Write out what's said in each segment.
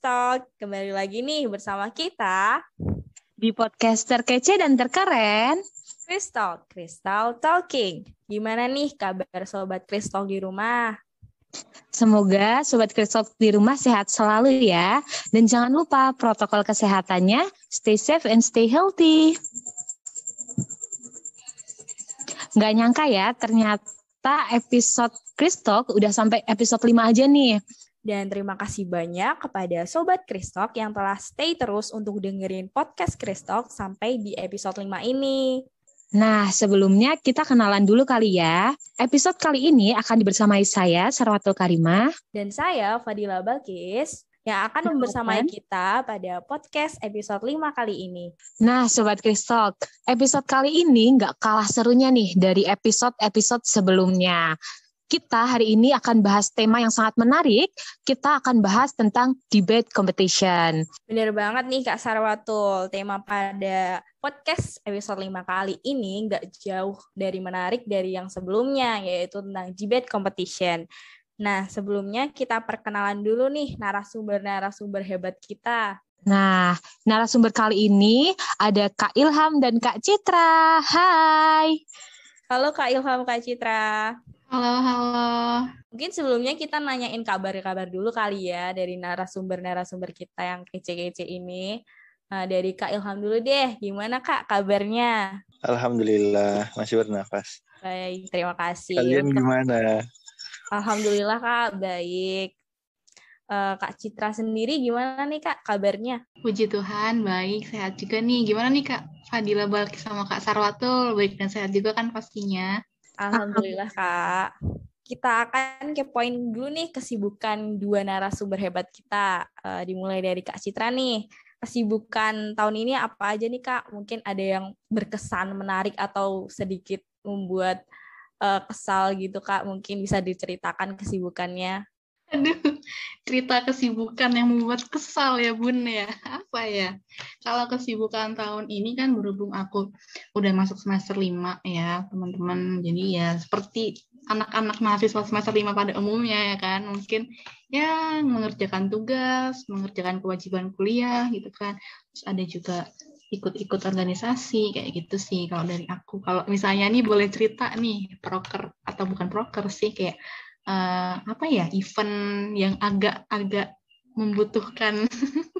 Kristal, kembali lagi nih bersama kita di podcast terkece dan terkeren. Kristal, Kristal Talking. Gimana nih kabar Sobat Kristal di rumah? Semoga Sobat Kristal di rumah sehat selalu ya. Dan jangan lupa protokol kesehatannya, stay safe and stay healthy. Nggak nyangka ya, ternyata episode Kristal udah sampai episode 5 aja nih. Dan terima kasih banyak kepada Sobat Kristok yang telah stay terus untuk dengerin podcast Kristok sampai di episode 5 ini. Nah, sebelumnya kita kenalan dulu kali ya. Episode kali ini akan dibersamai saya, Sarwatul Karimah. Dan saya, Fadila Balkis yang akan membersamai kita pada podcast episode 5 kali ini. Nah, Sobat Kristok, episode kali ini nggak kalah serunya nih dari episode-episode sebelumnya kita hari ini akan bahas tema yang sangat menarik. Kita akan bahas tentang debate competition. Bener banget nih Kak Sarwatul. Tema pada podcast episode 5 kali ini nggak jauh dari menarik dari yang sebelumnya, yaitu tentang debate competition. Nah, sebelumnya kita perkenalan dulu nih narasumber-narasumber hebat kita. Nah, narasumber kali ini ada Kak Ilham dan Kak Citra. Hai. Halo Kak Ilham, Kak Citra. Halo, halo. Mungkin sebelumnya kita nanyain kabar-kabar dulu kali ya dari narasumber-narasumber kita yang kece-kece ini. Nah, dari Kak Ilham dulu deh, gimana Kak kabarnya? Alhamdulillah, masih bernafas. Baik, terima kasih. Kalian gimana? Alhamdulillah Kak, baik. Uh, Kak Citra sendiri gimana nih Kak kabarnya? Puji Tuhan, baik, sehat juga nih. Gimana nih Kak Fadila Balki sama Kak Sarwatul? Baik dan sehat juga kan pastinya. Alhamdulillah Kak. Kita akan ke poin dulu nih kesibukan dua narasumber hebat kita. Uh, dimulai dari Kak Citra nih. Kesibukan tahun ini apa aja nih Kak? Mungkin ada yang berkesan menarik atau sedikit membuat uh, kesal gitu Kak. Mungkin bisa diceritakan kesibukannya. Aduh, cerita kesibukan yang membuat kesal ya bun ya. Apa ya? Kalau kesibukan tahun ini kan berhubung aku udah masuk semester 5 ya teman-teman. Jadi ya seperti anak-anak mahasiswa semester 5 pada umumnya ya kan. Mungkin ya mengerjakan tugas, mengerjakan kewajiban kuliah gitu kan. Terus ada juga ikut-ikut organisasi kayak gitu sih kalau dari aku. Kalau misalnya nih boleh cerita nih proker atau bukan proker sih kayak uh, apa ya event yang agak-agak membutuhkan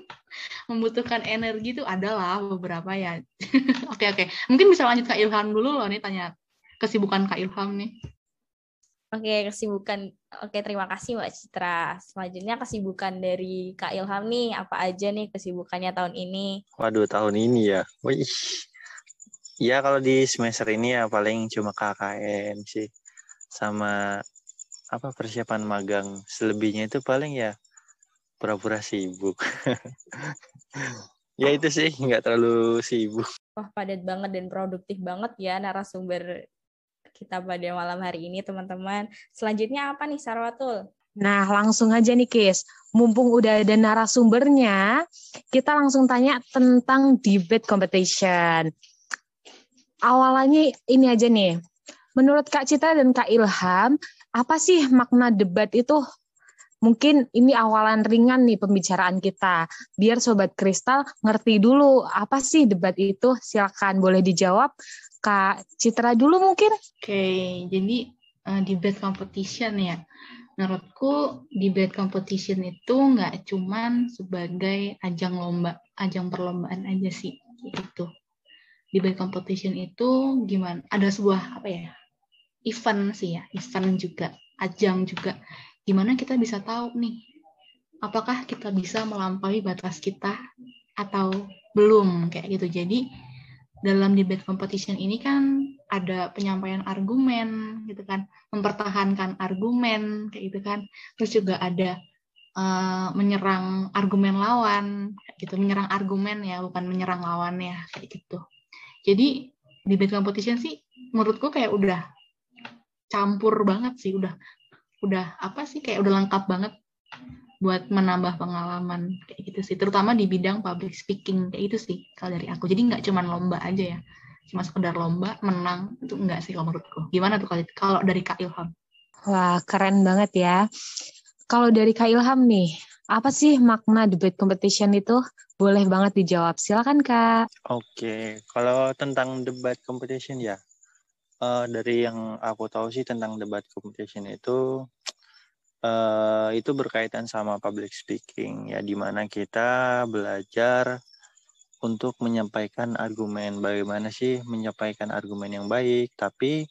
membutuhkan energi itu adalah beberapa ya. Oke oke, mungkin bisa lanjut Kak Ilham dulu loh nih tanya kesibukan Kak Ilham nih. Oke, kesibukan. Oke, terima kasih Mbak Citra. Selanjutnya kesibukan dari Kak Ilham nih, apa aja nih kesibukannya tahun ini? Waduh, tahun ini ya. Wih. Ya kalau di semester ini ya paling cuma KKN sih. Sama apa persiapan magang selebihnya itu paling ya pura-pura sibuk ya itu sih nggak terlalu sibuk wah padat banget dan produktif banget ya narasumber kita pada malam hari ini teman-teman selanjutnya apa nih Sarwatul Nah, langsung aja nih, Kis. Mumpung udah ada narasumbernya, kita langsung tanya tentang debate competition. Awalannya ini aja nih. Menurut Kak Cita dan Kak Ilham, apa sih makna debat itu? Mungkin ini awalan ringan nih pembicaraan kita. Biar Sobat Kristal ngerti dulu apa sih debat itu. Silakan boleh dijawab. Kak Citra dulu mungkin. Oke, jadi uh, debat competition ya. Menurutku debate competition itu nggak cuman sebagai ajang lomba, ajang perlombaan aja sih gitu. Debate competition itu gimana? Ada sebuah apa ya? Event sih ya, event juga, ajang juga. Gimana kita bisa tahu nih, apakah kita bisa melampaui batas kita atau belum kayak gitu. Jadi dalam debate competition ini kan ada penyampaian argumen gitu kan, mempertahankan argumen kayak gitu kan. Terus juga ada uh, menyerang argumen lawan gitu, menyerang argumen ya, bukan menyerang lawannya kayak gitu. Jadi debate competition sih menurutku kayak udah campur banget sih udah udah apa sih kayak udah lengkap banget buat menambah pengalaman kayak gitu sih terutama di bidang public speaking kayak itu sih kalau dari aku jadi nggak cuma lomba aja ya cuma sekedar lomba menang itu enggak sih kalau menurutku gimana tuh kalau kalau dari Kak Ilham wah keren banget ya kalau dari Kak Ilham nih apa sih makna debate competition itu? Boleh banget dijawab. Silakan Kak. Oke, kalau tentang debat competition ya, uh, dari yang aku tahu sih tentang debat competition itu uh, itu berkaitan sama public speaking ya, di mana kita belajar untuk menyampaikan argumen. Bagaimana sih menyampaikan argumen yang baik, tapi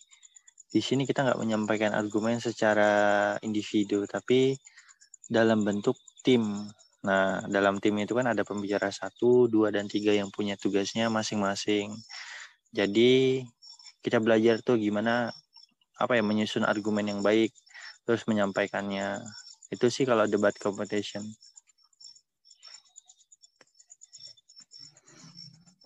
di sini kita nggak menyampaikan argumen secara individu, tapi dalam bentuk tim. Nah, dalam tim itu kan ada pembicara satu, dua, dan tiga yang punya tugasnya masing-masing. Jadi kita belajar tuh gimana apa ya menyusun argumen yang baik, terus menyampaikannya. Itu sih kalau debat competition.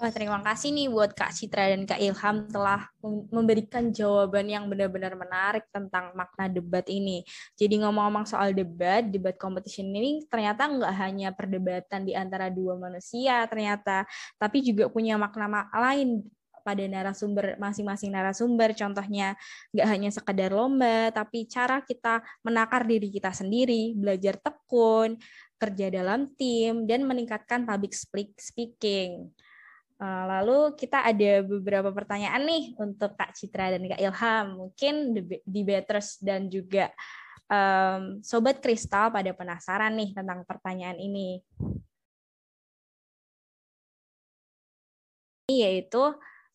Wah, terima kasih nih buat Kak Citra dan Kak Ilham telah memberikan jawaban yang benar-benar menarik tentang makna debat ini. Jadi ngomong-ngomong soal debat, debat competition ini ternyata nggak hanya perdebatan di antara dua manusia ternyata, tapi juga punya makna lain pada narasumber masing-masing narasumber. Contohnya nggak hanya sekedar lomba, tapi cara kita menakar diri kita sendiri, belajar tekun, kerja dalam tim, dan meningkatkan public speaking. Eh, lalu kita ada beberapa pertanyaan nih untuk Kak Citra dan Kak Ilham. Mungkin debaters dan juga um, Sobat Kristal pada penasaran nih tentang pertanyaan ini. Yaitu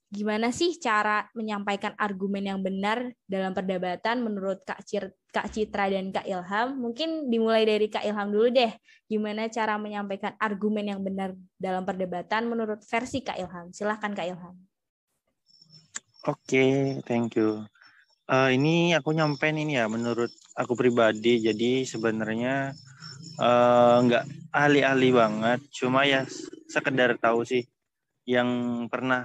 gimana sih cara menyampaikan argumen yang benar dalam perdebatan menurut Kak, Cir Kak Citra dan Kak Ilham? Mungkin dimulai dari Kak Ilham dulu deh. Gimana cara menyampaikan argumen yang benar dalam perdebatan menurut versi Kak Ilham? Silahkan Kak Ilham. Oke, okay, thank you. Uh, ini aku nyampein ini ya menurut aku pribadi. Jadi sebenarnya uh, ahli-ahli banget, cuma ya sekedar tahu sih yang pernah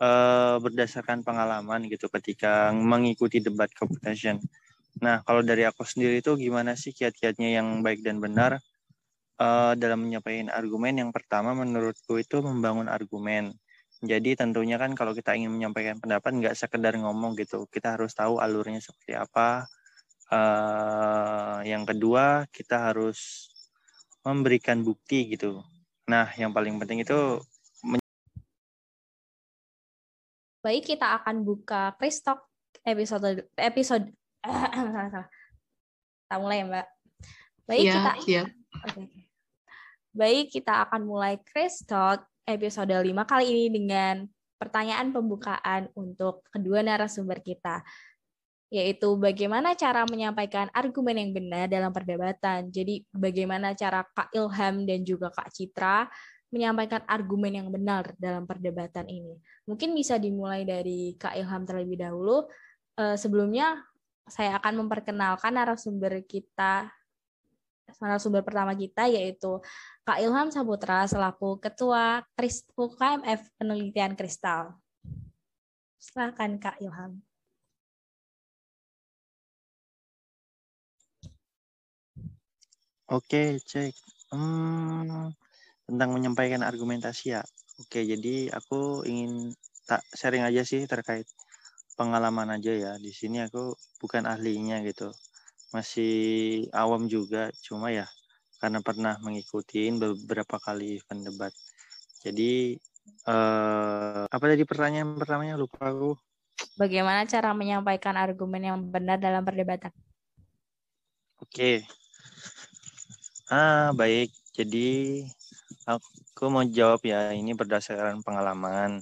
uh, berdasarkan pengalaman gitu ketika mengikuti debat competition. Nah, kalau dari aku sendiri itu gimana sih kiat-kiatnya yang baik dan benar uh, dalam menyampaikan argumen? Yang pertama menurutku itu membangun argumen. Jadi tentunya kan kalau kita ingin menyampaikan pendapat nggak sekedar ngomong gitu, kita harus tahu alurnya seperti apa. Uh, yang kedua kita harus memberikan bukti gitu. Nah, yang paling penting itu Baik, kita akan buka Kristok episode episode kita mulai ya, Mbak. Baik, ya, kita ya. Okay. Baik, kita akan mulai Kristok episode 5 kali ini dengan pertanyaan pembukaan untuk kedua narasumber kita yaitu bagaimana cara menyampaikan argumen yang benar dalam perdebatan. Jadi bagaimana cara Kak Ilham dan juga Kak Citra menyampaikan argumen yang benar dalam perdebatan ini. Mungkin bisa dimulai dari Kak Ilham terlebih dahulu. Eh, sebelumnya saya akan memperkenalkan narasumber kita, narasumber pertama kita yaitu Kak Ilham Saputra selaku Ketua UKMF Penelitian Kristal. Silakan Kak Ilham. Oke, cek. Hmm, tentang menyampaikan argumentasi ya. Oke, jadi aku ingin tak sharing aja sih terkait pengalaman aja ya. Di sini aku bukan ahlinya gitu. Masih awam juga, cuma ya karena pernah mengikuti beberapa kali event debat. Jadi eh, apa tadi pertanyaan pertamanya lupa aku. Bagaimana cara menyampaikan argumen yang benar dalam perdebatan? Oke. Ah, baik. Jadi Aku mau jawab ya, ini berdasarkan pengalaman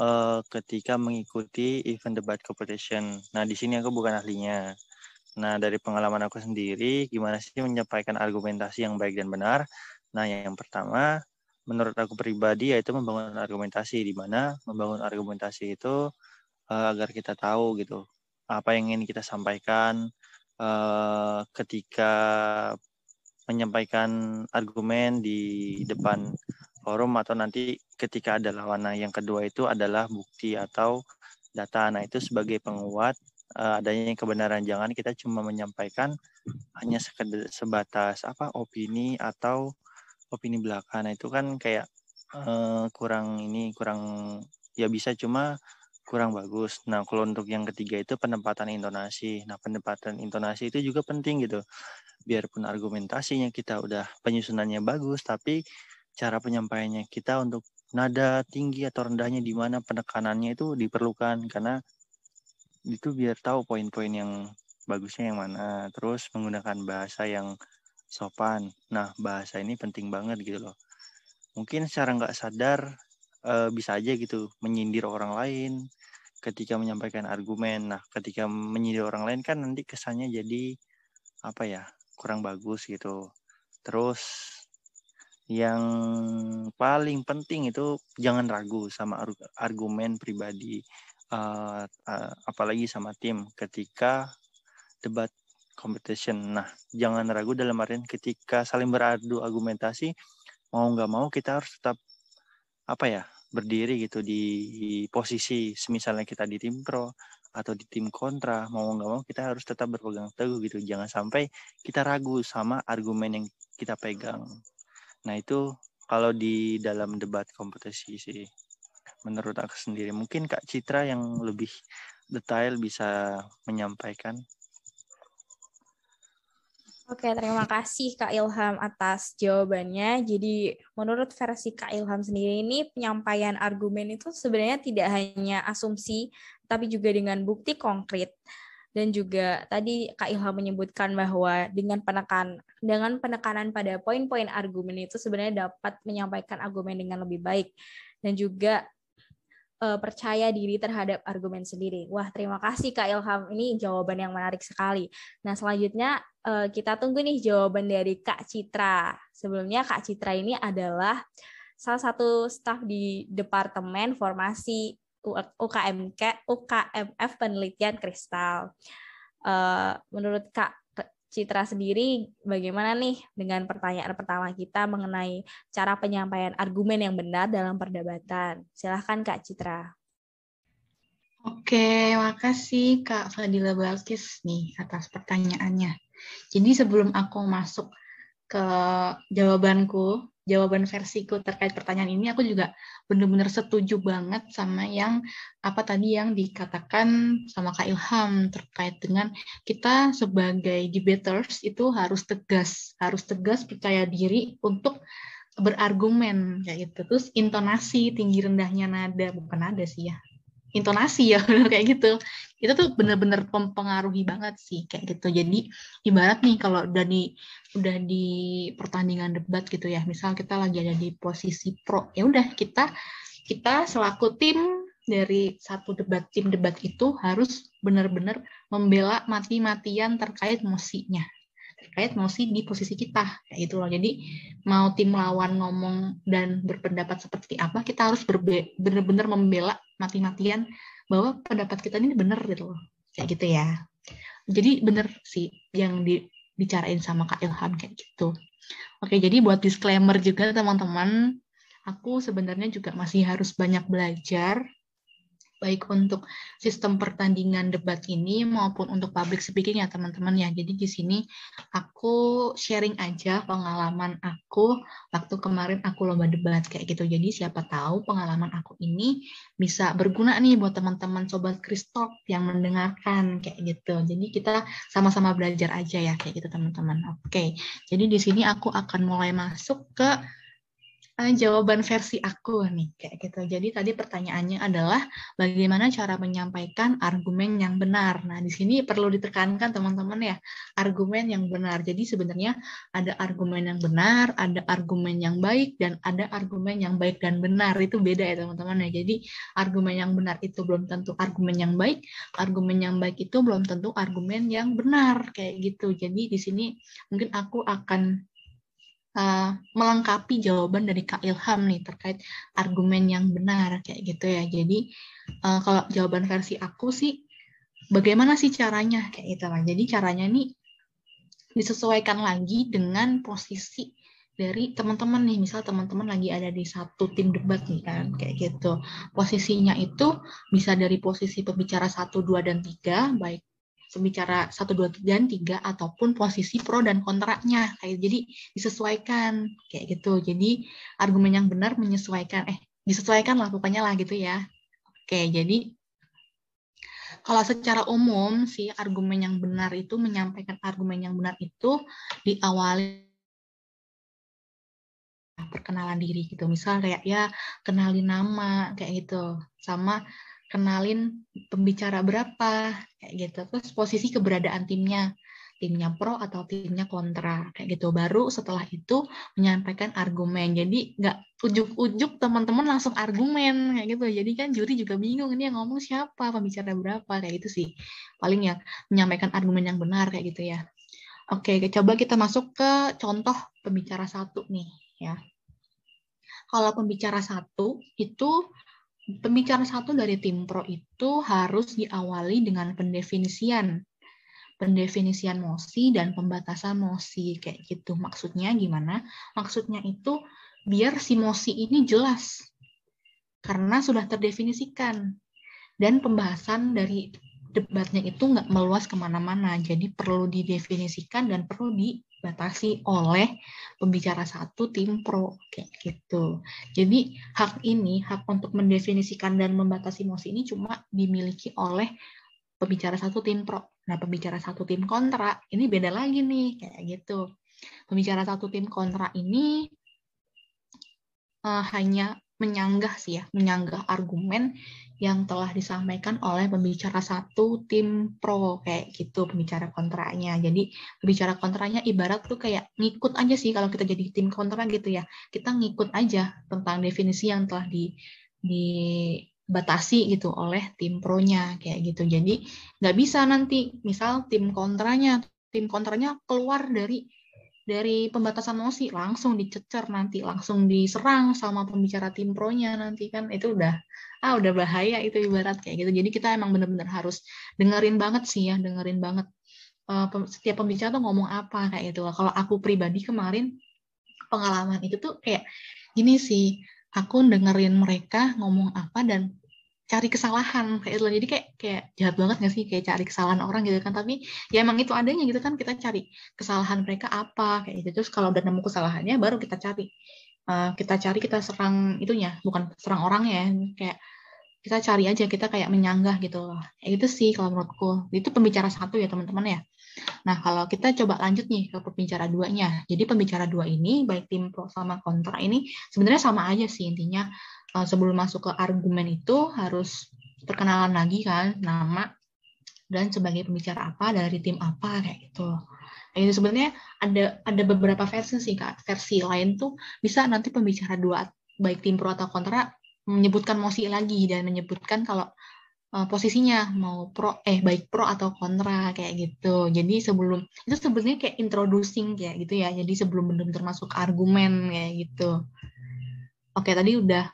uh, ketika mengikuti event debat competition. Nah, di sini aku bukan ahlinya. Nah, dari pengalaman aku sendiri, gimana sih menyampaikan argumentasi yang baik dan benar? Nah, yang pertama, menurut aku pribadi yaitu membangun argumentasi, di mana membangun argumentasi itu uh, agar kita tahu gitu apa yang ingin kita sampaikan uh, ketika menyampaikan argumen di depan forum atau nanti ketika ada lawan. Yang kedua itu adalah bukti atau data. Nah, itu sebagai penguat uh, adanya kebenaran. Jangan kita cuma menyampaikan hanya sekedar sebatas apa opini atau opini belaka. Nah, itu kan kayak uh, kurang ini kurang ya bisa cuma kurang bagus. Nah, kalau untuk yang ketiga itu penempatan intonasi. Nah, penempatan intonasi itu juga penting gitu biarpun argumentasinya kita udah penyusunannya bagus, tapi cara penyampaiannya kita untuk nada tinggi atau rendahnya di mana penekanannya itu diperlukan karena itu biar tahu poin-poin yang bagusnya yang mana. Terus menggunakan bahasa yang sopan. Nah, bahasa ini penting banget gitu loh. Mungkin secara nggak sadar e, bisa aja gitu menyindir orang lain ketika menyampaikan argumen. Nah, ketika menyindir orang lain kan nanti kesannya jadi apa ya kurang bagus gitu. Terus yang paling penting itu jangan ragu sama argumen pribadi, uh, uh, apalagi sama tim ketika debat competition. Nah, jangan ragu dalam artian ketika saling beradu argumentasi, mau nggak mau kita harus tetap apa ya berdiri gitu di posisi misalnya kita di tim pro atau di tim kontra mau nggak mau kita harus tetap berpegang teguh gitu. Jangan sampai kita ragu sama argumen yang kita pegang. Nah itu kalau di dalam debat kompetisi sih menurut aku sendiri. Mungkin kak Citra yang lebih detail bisa menyampaikan Oke, terima kasih Kak Ilham atas jawabannya. Jadi, menurut versi Kak Ilham sendiri ini penyampaian argumen itu sebenarnya tidak hanya asumsi, tapi juga dengan bukti konkret. Dan juga tadi Kak Ilham menyebutkan bahwa dengan penekan dengan penekanan pada poin-poin argumen itu sebenarnya dapat menyampaikan argumen dengan lebih baik dan juga uh, percaya diri terhadap argumen sendiri. Wah, terima kasih Kak Ilham. Ini jawaban yang menarik sekali. Nah, selanjutnya uh, kita tunggu nih jawaban dari Kak Citra. Sebelumnya Kak Citra ini adalah salah satu staf di Departemen Formasi UKMK UKMF Penelitian Kristal. Uh, menurut Kak Citra sendiri bagaimana nih dengan pertanyaan pertama kita mengenai cara penyampaian argumen yang benar dalam perdebatan? Silahkan Kak Citra. Oke, makasih Kak Fadila Balkis nih atas pertanyaannya. Jadi sebelum aku masuk ke jawabanku, jawaban versiku terkait pertanyaan ini aku juga benar-benar setuju banget sama yang apa tadi yang dikatakan sama Kak Ilham terkait dengan kita sebagai debaters itu harus tegas, harus tegas percaya diri untuk berargumen kayak gitu. Terus intonasi tinggi rendahnya nada bukan nada sih ya intonasi ya kayak gitu. Itu tuh bener-bener mempengaruhi banget sih kayak gitu. Jadi ibarat nih kalau udah di udah di pertandingan debat gitu ya misal kita lagi ada di posisi pro ya udah kita kita selaku tim dari satu debat tim debat itu harus benar-benar membela mati-matian terkait mosinya terkait mosi di posisi kita kayak gitu loh. Jadi mau tim lawan ngomong dan berpendapat seperti apa kita harus benar-benar membela mati-matian bahwa pendapat kita ini benar gitu loh. Kayak gitu ya. Jadi benar sih yang dibicarain sama Kak Ilham kayak gitu. Oke jadi buat disclaimer juga teman-teman aku sebenarnya juga masih harus banyak belajar baik untuk sistem pertandingan debat ini maupun untuk public speaking ya teman-teman ya. Jadi di sini aku sharing aja pengalaman aku waktu kemarin aku lomba debat kayak gitu. Jadi siapa tahu pengalaman aku ini bisa berguna nih buat teman-teman sobat Kristok yang mendengarkan kayak gitu. Jadi kita sama-sama belajar aja ya kayak gitu teman-teman. Oke. Jadi di sini aku akan mulai masuk ke uh, jawaban versi aku nih kayak gitu. Jadi tadi pertanyaannya adalah bagaimana cara menyampaikan argumen yang benar. Nah, di sini perlu ditekankan teman-teman ya, argumen yang benar. Jadi sebenarnya ada argumen yang benar, ada argumen yang baik dan ada argumen yang baik dan benar. Itu beda ya teman-teman ya. Jadi argumen yang benar itu belum tentu argumen yang baik, argumen yang baik itu belum tentu argumen yang benar kayak gitu. Jadi di sini mungkin aku akan uh, melengkapi jawaban dari Kak Ilham nih terkait argumen yang benar kayak gitu ya. Jadi uh, kalau jawaban versi aku sih bagaimana sih caranya kayak gitu lah. Jadi caranya nih disesuaikan lagi dengan posisi dari teman-teman nih misal teman-teman lagi ada di satu tim debat nih kan kayak gitu posisinya itu bisa dari posisi pembicara satu dua dan tiga baik bicara satu dua dan tiga ataupun posisi pro dan kontranya kayak jadi disesuaikan kayak gitu jadi argumen yang benar menyesuaikan eh disesuaikan lah pokoknya lah gitu ya oke jadi kalau secara umum sih argumen yang benar itu menyampaikan argumen yang benar itu diawali perkenalan diri gitu. Misal kayak ya kenalin nama kayak gitu. Sama kenalin pembicara berapa kayak gitu. Terus posisi keberadaan timnya timnya pro atau timnya kontra kayak gitu. Baru setelah itu menyampaikan argumen. Jadi nggak ujuk-ujuk teman-teman langsung argumen kayak gitu. Jadi kan juri juga bingung ini yang ngomong siapa? Pembicara berapa? Kayak gitu sih. Paling ya menyampaikan argumen yang benar kayak gitu ya. Oke coba kita masuk ke contoh pembicara satu nih ya. Kalau pembicara satu itu pembicara satu dari tim pro itu harus diawali dengan pendefinisian pendefinisian mosi dan pembatasan mosi kayak gitu. Maksudnya gimana? Maksudnya itu biar si mosi ini jelas karena sudah terdefinisikan dan pembahasan dari debatnya itu nggak meluas ke mana-mana. Jadi perlu didefinisikan dan perlu di dibatasi oleh pembicara satu tim pro kayak gitu. Jadi hak ini, hak untuk mendefinisikan dan membatasi emosi ini cuma dimiliki oleh pembicara satu tim pro. Nah, pembicara satu tim kontra ini beda lagi nih kayak gitu. Pembicara satu tim kontra ini uh, hanya menyanggah sih ya, menyanggah argumen yang telah disampaikan oleh pembicara satu tim pro kayak gitu pembicara kontranya. Jadi pembicara kontranya ibarat tuh kayak ngikut aja sih kalau kita jadi tim kontra gitu ya. Kita ngikut aja tentang definisi yang telah di dibatasi gitu oleh tim pro-nya kayak gitu. Jadi nggak bisa nanti misal tim kontranya tim kontranya keluar dari dari pembatasan mosi langsung dicecer nanti langsung diserang sama pembicara tim pro-nya nanti kan itu udah ah udah bahaya itu ibarat kayak gitu. Jadi kita emang bener-bener harus dengerin banget sih ya dengerin banget uh, setiap pembicara tuh ngomong apa kayak gitu kalau aku pribadi kemarin pengalaman itu tuh kayak gini sih. Aku dengerin mereka ngomong apa dan cari kesalahan kayak itu jadi kayak kayak jahat banget gak sih? Kayak cari kesalahan orang gitu kan. Tapi ya emang itu adanya gitu kan. Kita cari kesalahan mereka apa kayak gitu. Terus kalau udah nemu kesalahannya baru kita cari uh, kita cari kita serang itunya bukan serang orang ya kayak kita cari aja kita kayak menyanggah gitu loh. Kayak gitu sih kalau menurutku. Itu pembicara satu ya teman-teman ya. Nah kalau kita coba lanjut nih ke pembicara duanya. Jadi pembicara dua ini baik tim pro sama kontra ini sebenarnya sama aja sih intinya. Eh, sebelum masuk ke argumen itu harus perkenalan lagi kan nama dan sebagai pembicara apa dari tim apa kayak gitu. Ini sebenarnya ada ada beberapa versi sih kak. Versi lain tuh bisa nanti pembicara dua baik tim pro atau kontra menyebutkan mosi lagi dan menyebutkan kalau uh, posisinya mau pro eh baik pro atau kontra kayak gitu. Jadi sebelum itu sebenarnya kayak introducing kayak gitu ya. Jadi sebelum benar-benar masuk argumen kayak gitu. Oke, tadi udah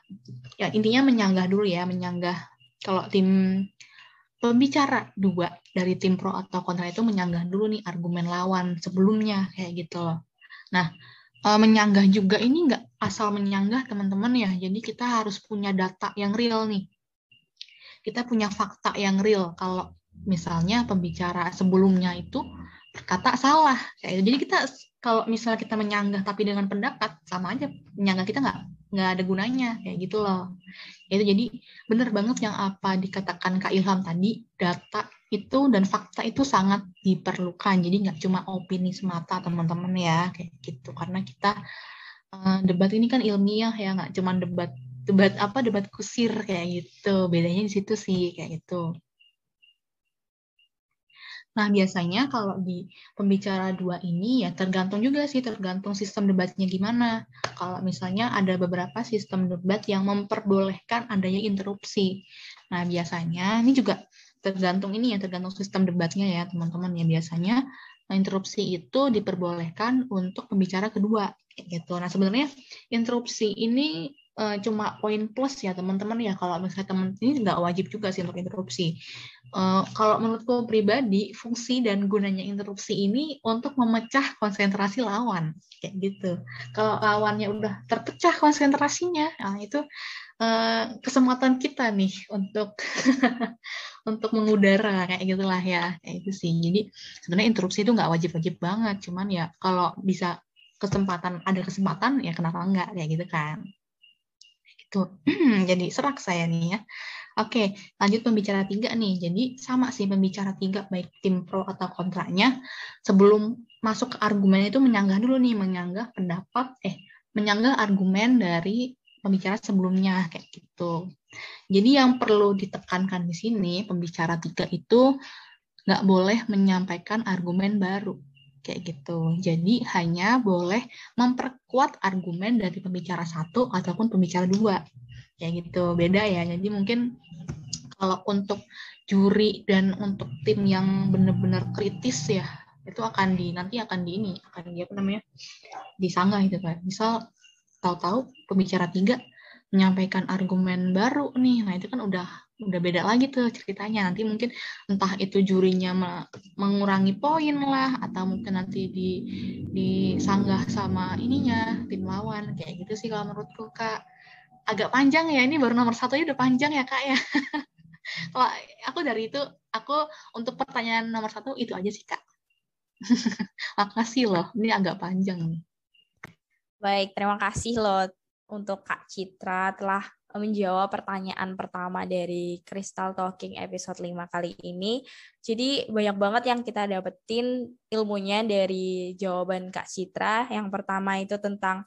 ya intinya menyanggah dulu ya, menyanggah kalau tim pembicara dua dari tim pro atau kontra itu menyanggah dulu nih argumen lawan sebelumnya kayak gitu loh. Nah, e, menyanggah juga ini nggak asal menyanggah teman-teman ya. Jadi kita harus punya data yang real nih. Kita punya fakta yang real. Kalau misalnya pembicara sebelumnya itu berkata salah kayak gitu. Jadi kita kalau misalnya kita menyanggah tapi dengan pendapat sama aja. Menyanggah kita nggak nggak ada gunanya kayak gitu loh. Itu jadi bener banget yang apa dikatakan Kak Ilham tadi data itu dan fakta itu sangat diperlukan. Jadi nggak cuma opini semata teman-teman ya kayak gitu. Karena kita uh, debat ini kan ilmiah ya nggak cuma debat debat apa debat kusir kayak gitu. Bedanya di situ sih kayak gitu Nah, biasanya kalau di pembicara dua ini ya tergantung juga sih, tergantung sistem debatnya gimana. Kalau misalnya ada beberapa sistem debat yang memperbolehkan adanya interupsi. Nah, biasanya ini juga tergantung ini ya, tergantung sistem debatnya ya, teman-teman ya. Biasanya interupsi itu diperbolehkan untuk pembicara kedua gitu. Nah, sebenarnya interupsi ini uh, cuma poin plus ya teman-teman ya kalau misalnya teman ini nggak wajib juga sih untuk interupsi. Uh, kalau menurutku pribadi fungsi dan gunanya interupsi ini untuk memecah konsentrasi lawan kayak gitu. Kalau lawannya udah terpecah konsentrasinya, nah itu uh, kesempatan kita nih untuk untuk mengudara kayak gitulah ya kayak itu sih. Jadi sebenarnya interupsi itu nggak wajib-wajib banget, cuman ya kalau bisa kesempatan ada kesempatan ya kenapa enggak kayak gitu kan gitu. Jadi serak saya nih ya. Oke, lanjut pembicara tiga nih. Jadi sama sih pembicara tiga, baik tim pro atau kontranya. Sebelum masuk ke argumen itu menyanggah dulu nih, menyanggah pendapat, eh, menyanggah argumen dari pembicara sebelumnya, kayak gitu. Jadi yang perlu ditekankan di sini, pembicara tiga itu nggak boleh menyampaikan argumen baru, kayak gitu. Jadi hanya boleh memperkuat argumen dari pembicara satu ataupun pembicara dua. Ya gitu. Beda ya. Jadi mungkin kalau untuk juri dan untuk tim yang benar-benar kritis ya itu akan di nanti akan di ini akan di apa namanya disanggah gitu kan. Misal tahu-tahu pembicara tiga menyampaikan argumen baru nih. Nah itu kan udah udah beda lagi tuh ceritanya. Nanti mungkin entah itu jurinya mengurangi poin lah atau mungkin nanti di disanggah sama ininya tim lawan. Kayak gitu sih kalau menurutku kak. Agak panjang ya ini baru nomor satu udah panjang ya kak ya. Kalau aku dari itu aku untuk pertanyaan nomor satu itu aja sih kak. Makasih loh ini agak panjang. Nih baik terima kasih loh untuk kak Citra telah menjawab pertanyaan pertama dari Crystal Talking episode 5 kali ini. Jadi banyak banget yang kita dapetin ilmunya dari jawaban Kak Citra. Yang pertama itu tentang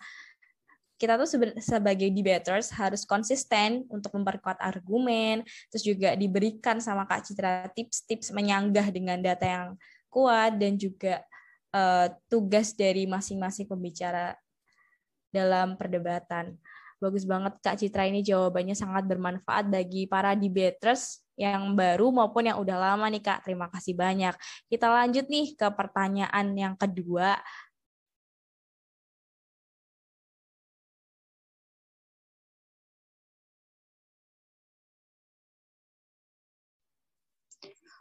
kita tuh sebagai debaters harus konsisten untuk memperkuat argumen, terus juga diberikan sama Kak Citra tips-tips menyanggah dengan data yang kuat dan juga uh, tugas dari masing-masing pembicara dalam perdebatan. Bagus banget Kak Citra ini jawabannya sangat bermanfaat bagi para debaters yang baru maupun yang udah lama nih Kak. Terima kasih banyak. Kita lanjut nih ke pertanyaan yang kedua.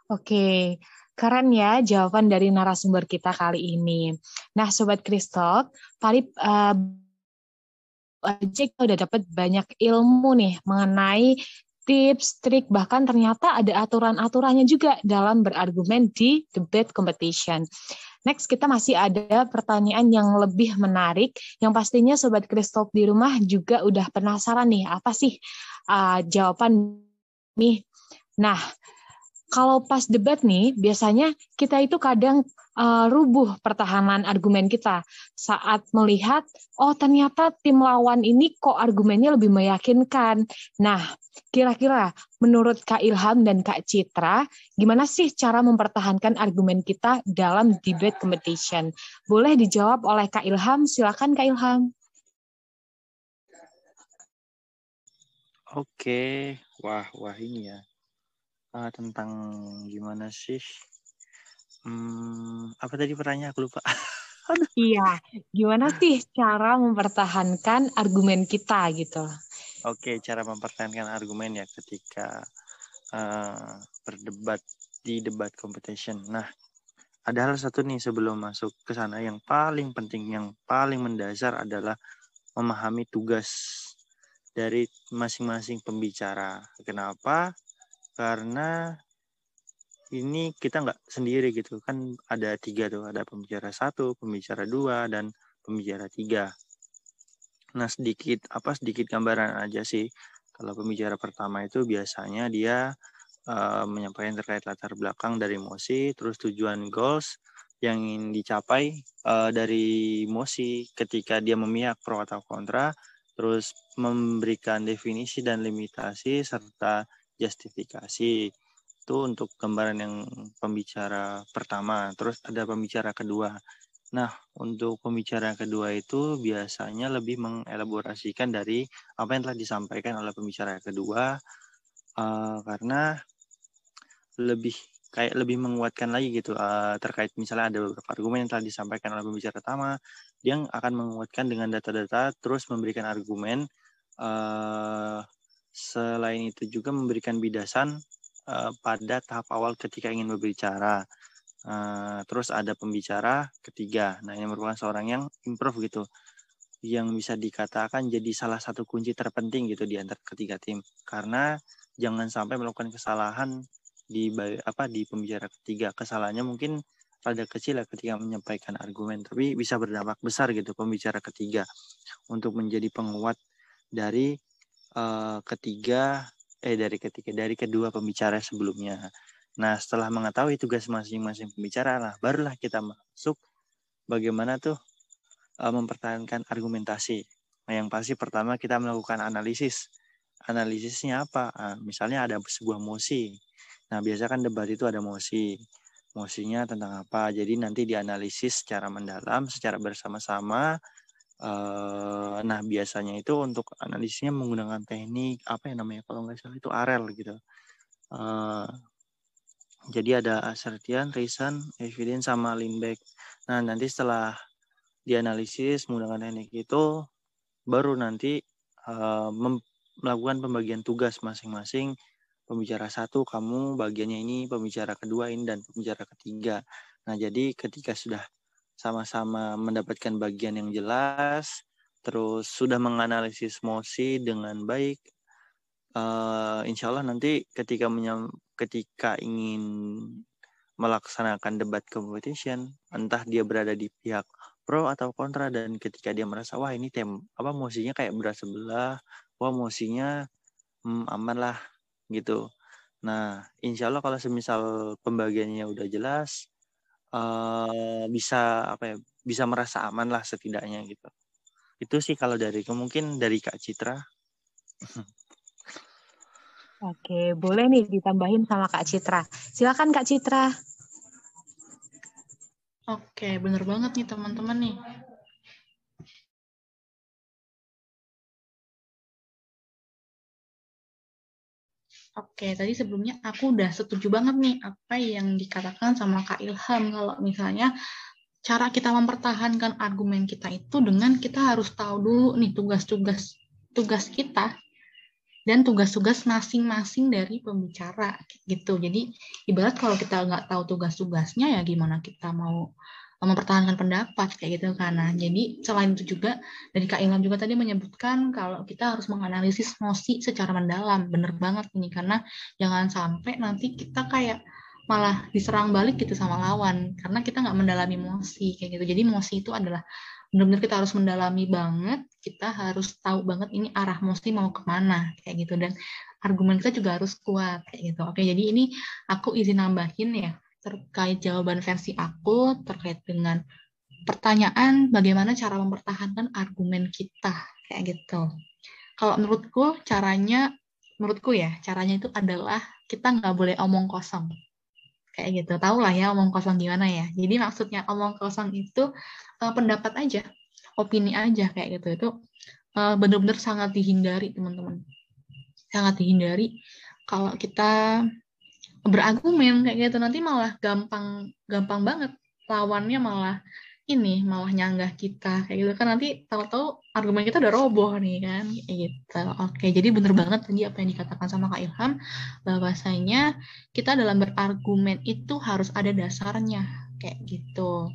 Oke, keren ya jawaban dari narasumber kita kali ini. Nah, Sobat Kristok, tadi uh, aja kita udah dapat banyak ilmu nih mengenai tips, trik, bahkan ternyata ada aturan-aturannya juga dalam berargumen di debate competition. Next, kita masih ada pertanyaan yang lebih menarik, yang pastinya Sobat Kristok di rumah juga udah penasaran nih, apa sih uh, jawaban nih? Nah, kalau pas debat nih, biasanya kita itu kadang uh, rubuh pertahanan argumen kita saat melihat, oh ternyata tim lawan ini kok argumennya lebih meyakinkan. Nah, kira-kira menurut Kak Ilham dan Kak Citra, gimana sih cara mempertahankan argumen kita dalam debate competition? Boleh dijawab oleh Kak Ilham, silakan Kak Ilham. Oke, wah, wah ini ya uh, tentang gimana sih? Hmm, apa tadi pertanyaan aku lupa. Iya, gimana sih cara mempertahankan argumen kita gitu? Oke, cara mempertahankan argumen ya ketika uh, berdebat di debat competition. Nah, ada hal satu nih sebelum masuk ke sana yang paling penting, yang paling mendasar adalah memahami tugas dari masing-masing pembicara. Kenapa? Karena ini kita nggak sendiri gitu. Kan ada tiga tuh. Ada pembicara satu pembicara dua dan pembicara tiga. Nah sedikit apa sedikit gambaran aja sih. Kalau pembicara pertama itu biasanya dia uh, menyampaikan terkait latar belakang dari mosi terus tujuan goals yang ingin dicapai uh, dari mosi. Ketika dia memihak pro atau kontra terus memberikan definisi dan limitasi serta justifikasi itu untuk gambaran yang pembicara pertama terus ada pembicara kedua. Nah untuk pembicara kedua itu biasanya lebih mengelaborasikan dari apa yang telah disampaikan oleh pembicara kedua uh, karena lebih kayak lebih menguatkan lagi gitu uh, terkait misalnya ada beberapa argumen yang telah disampaikan oleh pembicara pertama dia akan menguatkan dengan data-data terus memberikan argumen uh, Selain itu juga memberikan bidasan uh, pada tahap awal ketika ingin berbicara. Uh, terus ada pembicara ketiga. Nah, ini merupakan seorang yang improve gitu. Yang bisa dikatakan jadi salah satu kunci terpenting gitu di antara ketiga tim. Karena jangan sampai melakukan kesalahan di apa di pembicara ketiga. Kesalahannya mungkin rada kecil ya ketika menyampaikan argumen, tapi bisa berdampak besar gitu pembicara ketiga untuk menjadi penguat dari uh, ketiga eh dari ketiga dari kedua pembicara sebelumnya. Nah, setelah mengetahui tugas masing-masing pembicara lah barulah kita masuk bagaimana tuh uh, mempertahankan argumentasi. Nah, yang pasti pertama kita melakukan analisis. Analisisnya apa? Uh, misalnya ada sebuah mosi. Nah, biasa kan debat itu ada mosi. Mosinya tentang apa? Jadi nanti dianalisis secara mendalam, secara bersama-sama Uh, nah biasanya itu untuk analisisnya menggunakan teknik apa yang namanya kalau nggak salah itu arel gitu. Uh, jadi ada assertion, reason, evidence sama Lindbeck. Nah nanti setelah dianalisis menggunakan teknik itu baru nanti uh, melakukan pembagian tugas masing-masing pembicara satu kamu bagiannya ini pembicara kedua ini dan pembicara ketiga nah jadi ketika sudah sama-sama mendapatkan bagian yang jelas, terus sudah menganalisis mosi dengan baik. Uh, insya Allah nanti ketika menyam, ketika ingin melaksanakan debat competition, entah dia berada di pihak pro atau kontra dan ketika dia merasa wah ini tem apa mosinya kayak berat sebelah, wah mosinya hmm, aman lah gitu. Nah, insya Allah kalau semisal pembagiannya udah jelas, uh, bisa apa ya bisa merasa aman lah setidaknya gitu itu sih kalau dari mungkin dari Kak Citra Oke, boleh nih ditambahin sama Kak Citra. Silakan Kak Citra. Oke, bener banget nih teman-teman nih. Oke, tadi sebelumnya aku udah setuju banget nih apa yang dikatakan sama Kak Ilham kalau misalnya cara kita mempertahankan argumen kita itu dengan kita harus tahu dulu nih tugas-tugas tugas kita dan tugas-tugas masing-masing dari pembicara gitu. Jadi ibarat kalau kita nggak tahu tugas-tugasnya ya gimana kita mau mempertahankan pendapat kayak gitu karena jadi selain itu juga dari Kak Ilham juga tadi menyebutkan kalau kita harus menganalisis emosi secara mendalam. Bener banget ini karena jangan sampai nanti kita kayak malah diserang balik gitu sama lawan karena kita nggak mendalami emosi kayak gitu. Jadi emosi itu adalah benar-benar kita harus mendalami banget kita harus tahu banget ini arah emosi mau ke mana kayak gitu. Dan argumen kita juga harus kuat kayak gitu. Oke jadi ini aku izin nambahin ya terkait jawaban versi aku terkait dengan pertanyaan bagaimana cara mempertahankan argumen kita kayak gitu. Kalau menurutku caranya, menurutku ya caranya itu adalah kita nggak boleh omong kosong kayak gitu. Tahu lah ya omong kosong gimana ya. Jadi maksudnya omong kosong itu uh, pendapat aja, opini aja kayak gitu. Itu uh, benar-benar sangat dihindari teman-teman. Sangat dihindari kalau kita berargumen kayak gitu. Nanti malah gampang gampang banget lawannya malah ini malah nyanggah kita kayak gitu. Kan nanti tahu-tahu argumen kita udah roboh nih kan kayak gitu. Oke jadi bener banget tadi apa yang dikatakan sama Kak Ilham bahwasanya kita dalam berargumen itu harus ada dasarnya kayak gitu.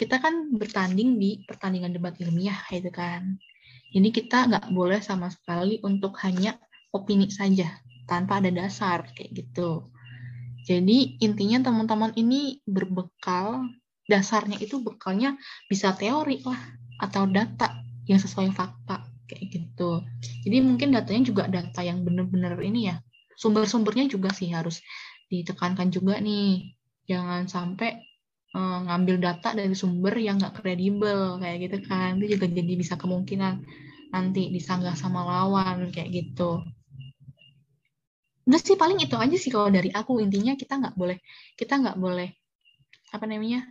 Kita kan bertanding di pertandingan debat ilmiah gitu kan. Jadi kita nggak boleh sama sekali untuk hanya opini saja tanpa ada dasar kayak gitu jadi intinya teman-teman ini berbekal dasarnya itu bekalnya bisa teori lah atau data yang sesuai fakta kayak gitu. Jadi mungkin datanya juga data yang benar-benar ini ya. Sumber-sumbernya juga sih harus ditekankan juga nih. Jangan sampai uh, ngambil data dari sumber yang nggak kredibel kayak gitu kan. Itu juga jadi bisa kemungkinan nanti disanggah sama lawan kayak gitu udah sih paling itu aja sih kalau dari aku. Intinya kita nggak boleh kita nggak boleh apa namanya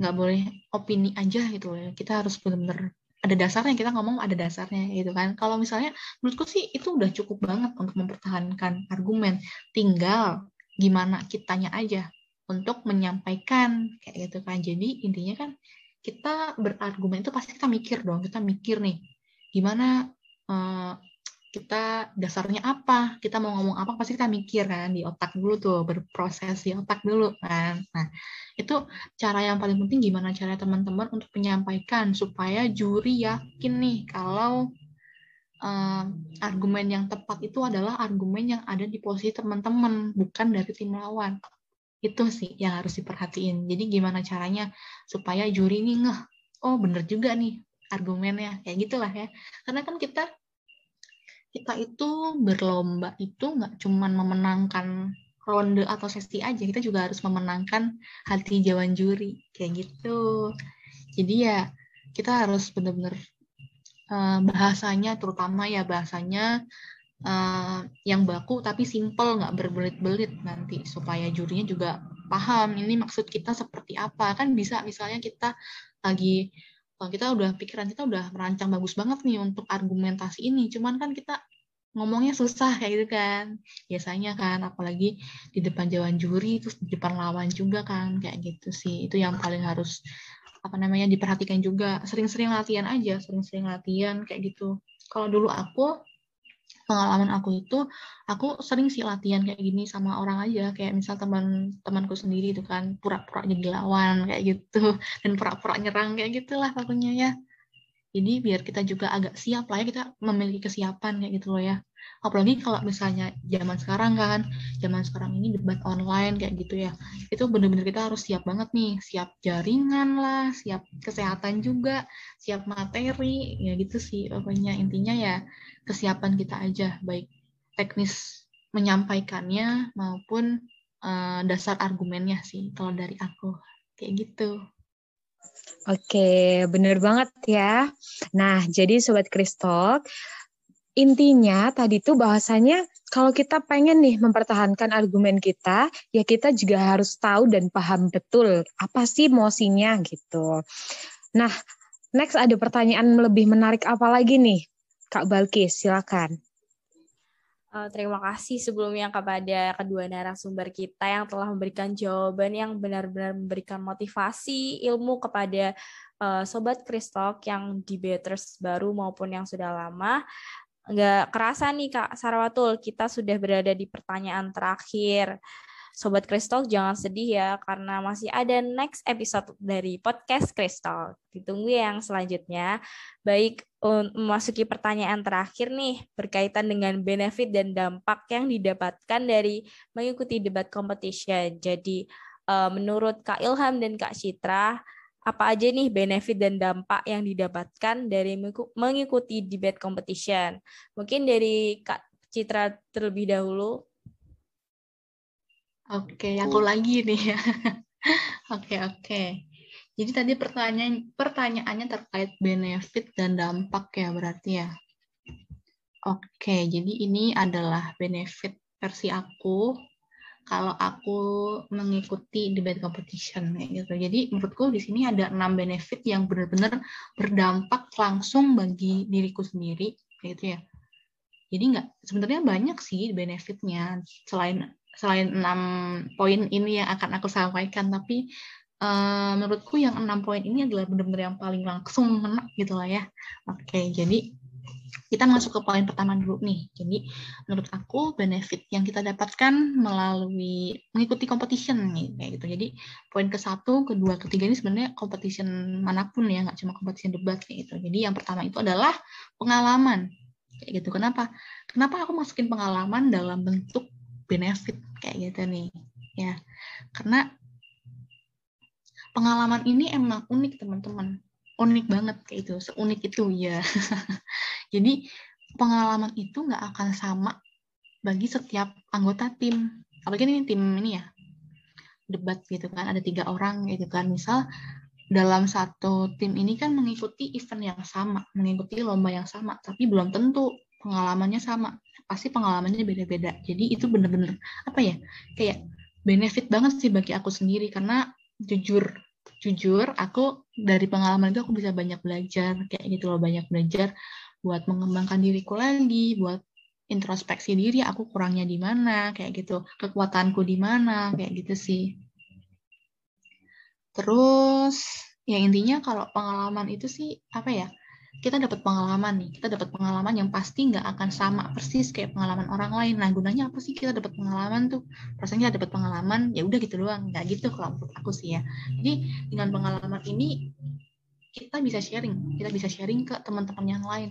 nggak boleh opini aja gitu loh kita harus benar-benar ada dasarnya kita ngomong ada dasarnya gitu kan. Kalau misalnya menurutku sih itu udah cukup banget untuk mempertahankan argumen. Tinggal gimana kitanya aja untuk menyampaikan kayak gitu kan. Jadi intinya kan kita berargumen itu pasti kita mikir dong. Kita mikir nih gimana uh, kita dasarnya apa, kita mau ngomong apa pasti kita mikir kan di otak dulu tuh, berproses di otak dulu kan. Nah, itu cara yang paling penting gimana cara teman-teman untuk menyampaikan supaya juri yakin nih kalau um, argumen yang tepat itu adalah argumen yang ada di posisi teman-teman, bukan dari tim lawan. Itu sih yang harus diperhatiin. Jadi gimana caranya supaya juri nih ngeh, oh bener juga nih argumennya, kayak gitulah ya. Karena kan kita kita itu berlomba itu nggak cuman memenangkan ronde atau sesi aja, kita juga harus memenangkan hati jawan juri kayak gitu. Jadi ya kita harus benar-benar uh, bahasanya, terutama ya bahasanya uh, yang baku tapi simple, nggak berbelit-belit nanti supaya jurinya juga paham ini maksud kita seperti apa kan bisa misalnya kita lagi kita udah pikiran kita udah merancang bagus banget nih untuk argumentasi ini. Cuman kan kita ngomongnya susah kayak gitu kan. Biasanya kan apalagi di depan jawan juri terus di depan lawan juga kan kayak gitu sih. Itu yang paling harus apa namanya diperhatikan juga. Sering-sering latihan aja sering-sering latihan kayak gitu. Kalau dulu aku pengalaman aku itu aku sering sih latihan kayak gini sama orang aja kayak misal teman temanku sendiri itu kan pura-pura jadi lawan kayak gitu dan pura-pura nyerang kayak gitulah pokoknya ya jadi biar kita juga agak siap lah ya kita memiliki kesiapan kayak gitu loh ya. Apalagi kalau misalnya zaman sekarang kan, zaman sekarang ini debat online kayak gitu ya. Itu bener-bener kita harus siap banget nih, siap jaringan lah, siap kesehatan juga, siap materi, ya gitu sih. Pokoknya intinya ya kesiapan kita aja, baik teknis menyampaikannya maupun uh, dasar argumennya sih kalau dari aku. Kayak gitu. Oke, bener banget ya. Nah, jadi Sobat Kristok, intinya tadi tuh bahasanya kalau kita pengen nih mempertahankan argumen kita, ya kita juga harus tahu dan paham betul apa sih mosinya gitu. Nah, next ada pertanyaan lebih menarik apa lagi nih? Kak Balkis, silakan. Uh, terima kasih sebelumnya kepada kedua narasumber kita yang telah memberikan jawaban yang benar-benar memberikan motivasi ilmu kepada uh, sobat Kristok yang debaters baru maupun yang sudah lama. Nggak kerasa nih Kak Sarwatul, kita sudah berada di pertanyaan terakhir. Sobat Kristal jangan sedih ya karena masih ada next episode dari podcast Kristal. Ditunggu yang selanjutnya. Baik memasuki pertanyaan terakhir nih berkaitan dengan benefit dan dampak yang didapatkan dari mengikuti debat competition. Jadi eh, menurut Kak Ilham dan Kak Citra, apa aja nih benefit dan dampak yang didapatkan dari mengikuti debat competition? Mungkin dari Kak Citra terlebih dahulu. Oke, aku lagi nih ya. Oke, oke. Jadi tadi pertanyaan pertanyaannya terkait benefit dan dampak ya berarti ya. Oke, jadi ini adalah benefit versi aku kalau aku mengikuti debate competition gitu. Jadi menurutku di sini ada enam benefit yang benar-benar berdampak langsung bagi diriku sendiri gitu ya. Jadi nggak sebenarnya banyak sih benefitnya selain selain enam poin ini yang akan aku sampaikan, tapi uh, menurutku yang enam poin ini adalah benar-benar yang paling langsung kena gitu lah ya. Oke, jadi kita masuk ke poin pertama dulu nih. Jadi menurut aku benefit yang kita dapatkan melalui mengikuti competition nih kayak gitu. Jadi poin ke satu, kedua, ketiga ini sebenarnya competition mana pun ya, nggak cuma competition debat kayak gitu. Jadi yang pertama itu adalah pengalaman kayak gitu. Kenapa? Kenapa aku masukin pengalaman dalam bentuk benefit kayak gitu nih ya karena pengalaman ini emang unik teman-teman unik banget kayak itu seunik itu ya jadi pengalaman itu nggak akan sama bagi setiap anggota tim. Apalagi ini tim ini ya debat gitu kan ada tiga orang gitu kan. Misal dalam satu tim ini kan mengikuti event yang sama mengikuti lomba yang sama tapi belum tentu pengalamannya sama. Pasti pengalamannya beda-beda. Jadi itu bener-bener apa ya kayak benefit banget sih bagi aku sendiri. Karena jujur jujur aku dari pengalaman itu aku bisa banyak belajar kayak gitu loh banyak belajar buat mengembangkan diriku lagi buat introspeksi diri aku kurangnya di mana kayak gitu kekuatanku di mana kayak gitu sih terus ya intinya kalau pengalaman itu sih apa ya kita dapat pengalaman nih, kita dapat pengalaman yang pasti nggak akan sama persis kayak pengalaman orang lain. Nah, gunanya apa sih kita dapat pengalaman tuh? Rasanya dapat pengalaman, ya udah gitu doang, nggak gitu kalau menurut aku sih ya. Jadi dengan pengalaman ini kita bisa sharing, kita bisa sharing ke teman-teman yang lain.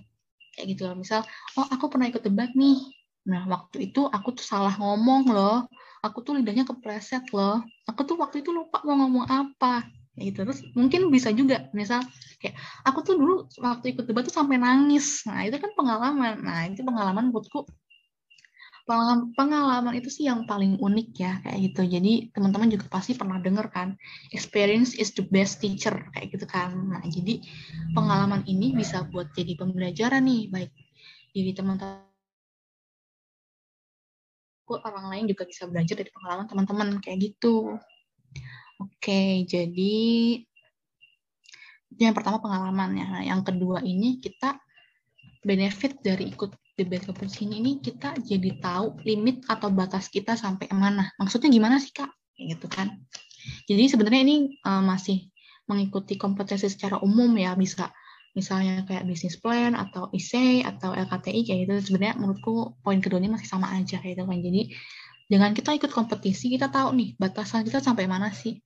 Kayak gitu loh. Misal, oh aku pernah ikut debat nih. Nah, waktu itu aku tuh salah ngomong loh. Aku tuh lidahnya kepleset loh. Aku tuh waktu itu lupa mau ngomong apa ya gitu terus mungkin bisa juga misal kayak aku tuh dulu waktu ikut debat tuh sampai nangis nah itu kan pengalaman nah itu pengalaman buatku pengalaman, pengalaman itu sih yang paling unik ya kayak gitu. Jadi teman-teman juga pasti pernah denger kan experience is the best teacher kayak gitu kan. Nah jadi pengalaman ini bisa buat jadi pembelajaran nih baik jadi teman-teman orang lain juga bisa belajar dari pengalaman teman-teman kayak gitu. Oke, jadi yang pertama pengalamannya. Yang kedua ini kita benefit dari ikut debat kompetisi ini kita jadi tahu limit atau batas kita sampai mana. Maksudnya gimana sih kak? Gitu kan. Jadi sebenarnya ini uh, masih mengikuti kompetisi secara umum ya bisa misalnya kayak bisnis plan atau IC atau LKTI kayak gitu sebenarnya menurutku poin keduanya masih sama aja kayak gitu kan jadi dengan kita ikut kompetisi kita tahu nih batasan kita sampai mana sih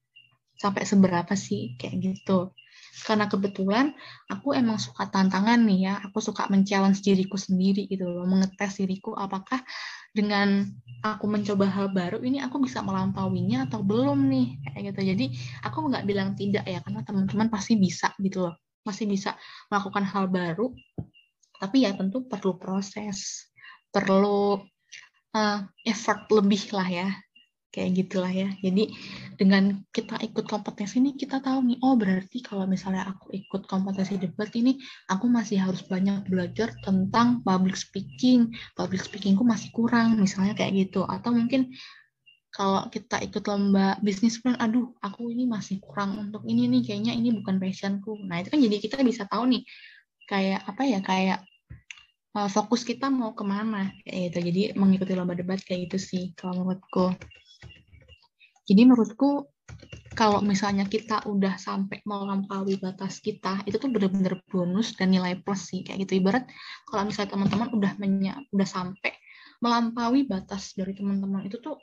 sampai seberapa sih kayak gitu karena kebetulan aku emang suka tantangan nih ya. Aku suka men-challenge diriku sendiri gitu loh mengetes diriku apakah dengan aku mencoba hal baru ini aku bisa melampauinya atau belum nih kayak gitu. Jadi aku nggak bilang tidak ya karena teman-teman pasti bisa gitu loh. Masih bisa melakukan hal baru tapi ya tentu perlu proses perlu uh, effort lebih lah ya kayak gitulah ya. Jadi dengan kita ikut kompetisi ini kita tahu nih, oh berarti kalau misalnya aku ikut kompetisi debat ini, aku masih harus banyak belajar tentang public speaking. Public speakingku masih kurang, misalnya kayak gitu. Atau mungkin kalau kita ikut lomba bisnis plan, aduh aku ini masih kurang untuk ini nih, kayaknya ini bukan passionku. Nah itu kan jadi kita bisa tahu nih, kayak apa ya, kayak uh, fokus kita mau ke mana kayak gitu. Jadi mengikuti lomba debat kayak gitu sih kalau menurutku. Jadi menurutku kalau misalnya kita udah sampai melampaui batas kita, itu tuh benar-benar bonus dan nilai plus sih kayak gitu. Ibarat kalau misalnya teman-teman udah menya, udah sampai melampaui batas dari teman-teman itu tuh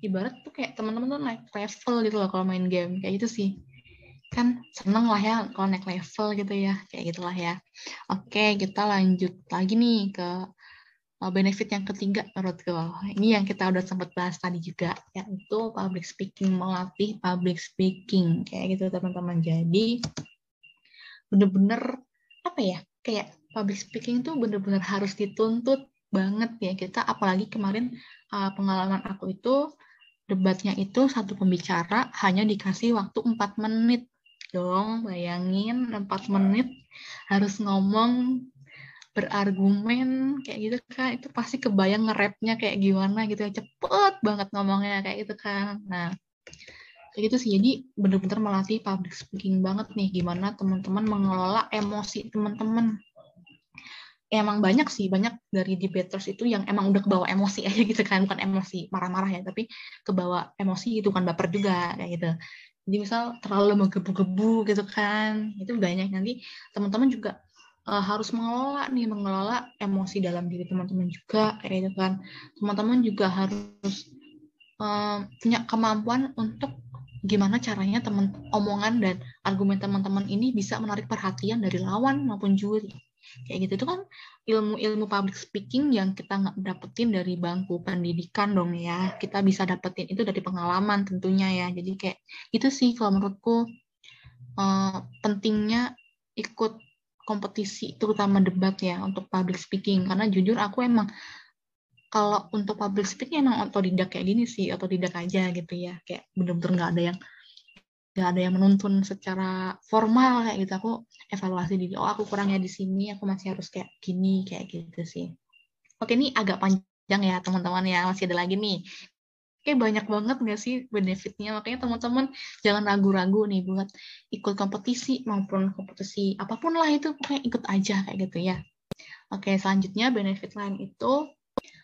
ibarat tuh kayak teman-teman tuh naik level gitu loh kalau main game kayak gitu sih kan seneng lah ya kalau naik level gitu ya kayak gitulah ya oke kita lanjut lagi nih ke benefit yang ketiga menurutku. Ini yang kita udah sempat bahas tadi juga, yaitu public speaking, melatih public speaking. Kayak gitu teman-teman. Jadi bener-bener apa ya, kayak public speaking tuh bener-bener harus dituntut banget ya kita. Apalagi kemarin uh, pengalaman aku itu debatnya itu satu pembicara hanya dikasih waktu 4 menit dong bayangin 4 menit harus ngomong berargumen kayak gitu kan itu pasti kebayang nge-rapnya kayak gimana gitu ya. Cepet banget ngomongnya kayak gitu kan nah kayak gitu sih. Jadi bener-bener melatih public speaking banget nih. Gimana teman-teman mengelola emosi teman-teman. Emang banyak sih banyak dari debaters itu yang emang udah kebawa emosi aja gitu kan. Bukan emosi marah-marah ya tapi kebawa emosi itu kan. Baper juga kayak gitu. Jadi misal terlalu menggebu-gebu gitu kan. Itu banyak. Nanti teman-teman juga uh, harus mengelola nih mengelola emosi dalam diri teman-teman juga kayak gitu kan. Teman-teman juga harus uh, punya kemampuan untuk gimana caranya teman omongan dan argumen teman-teman ini bisa menarik perhatian dari lawan maupun juri. Kayak gitu itu kan ilmu-ilmu public speaking yang kita nggak dapetin dari bangku pendidikan dong ya. Kita bisa dapetin itu dari pengalaman tentunya ya. Jadi kayak itu sih kalau menurutku uh, pentingnya ikut kompetisi terutama debat ya untuk public speaking. Karena jujur aku emang kalau untuk public speaking emang otodidak kayak gini sih otodidak aja gitu ya. Kayak bener-bener nggak ada yang nggak ada yang menuntun secara formal kayak gitu. Aku evaluasi diri. Oh aku kurangnya di sini aku masih harus kayak gini kayak gitu sih. Oke ini agak panjang ya teman-teman ya. Masih ada lagi nih kayak banyak banget nggak sih benefitnya? Makanya teman-teman jangan ragu-ragu nih buat ikut kompetisi maupun kompetisi apa pun lah itu pokoknya ikut aja kayak gitu ya. Oke selanjutnya benefit lain itu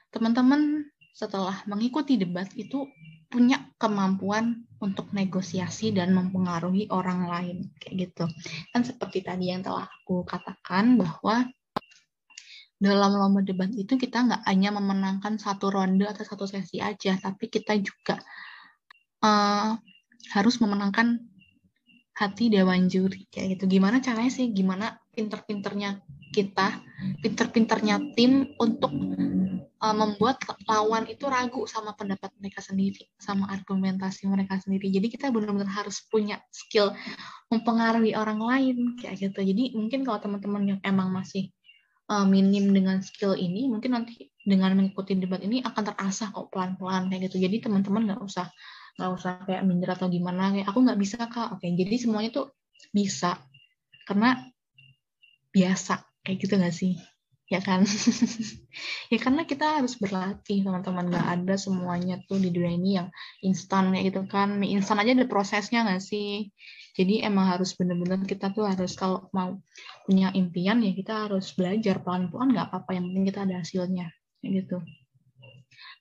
teman-teman setelah mengikuti debat itu punya kemampuan untuk negosiasi dan mempengaruhi orang lain kayak gitu. Kan seperti tadi yang telah aku katakan bahwa dalam lomba debat itu kita nggak hanya memenangkan satu ronde atau satu sesi aja, tapi kita juga uh, harus memenangkan hati dewan juri kayak gitu. Gimana caranya sih? Gimana pinter-pinternya kita pinter-pinternya tim untuk uh, membuat lawan itu ragu sama pendapat mereka sendiri, sama argumentasi mereka sendiri. Jadi kita benar-benar harus punya skill mempengaruhi orang lain kayak gitu. Jadi mungkin kalau teman-teman yang emang masih uh, minim dengan skill ini, mungkin nanti dengan mengikuti debat ini akan terasah kok pelan-pelan kayak gitu. Jadi teman-teman nggak usah nggak usah kayak minder atau gimana kayak aku nggak bisa kak. Oke, jadi semuanya tuh bisa karena biasa kayak gitu nggak sih? ya kan ya karena kita harus berlatih teman-teman nggak ada semuanya tuh di dunia ini yang instan kayak gitu kan instan aja ada prosesnya nggak sih jadi emang harus bener-bener kita tuh harus kalau mau punya impian ya kita harus belajar pelan-pelan nggak apa-apa yang penting kita ada hasilnya gitu.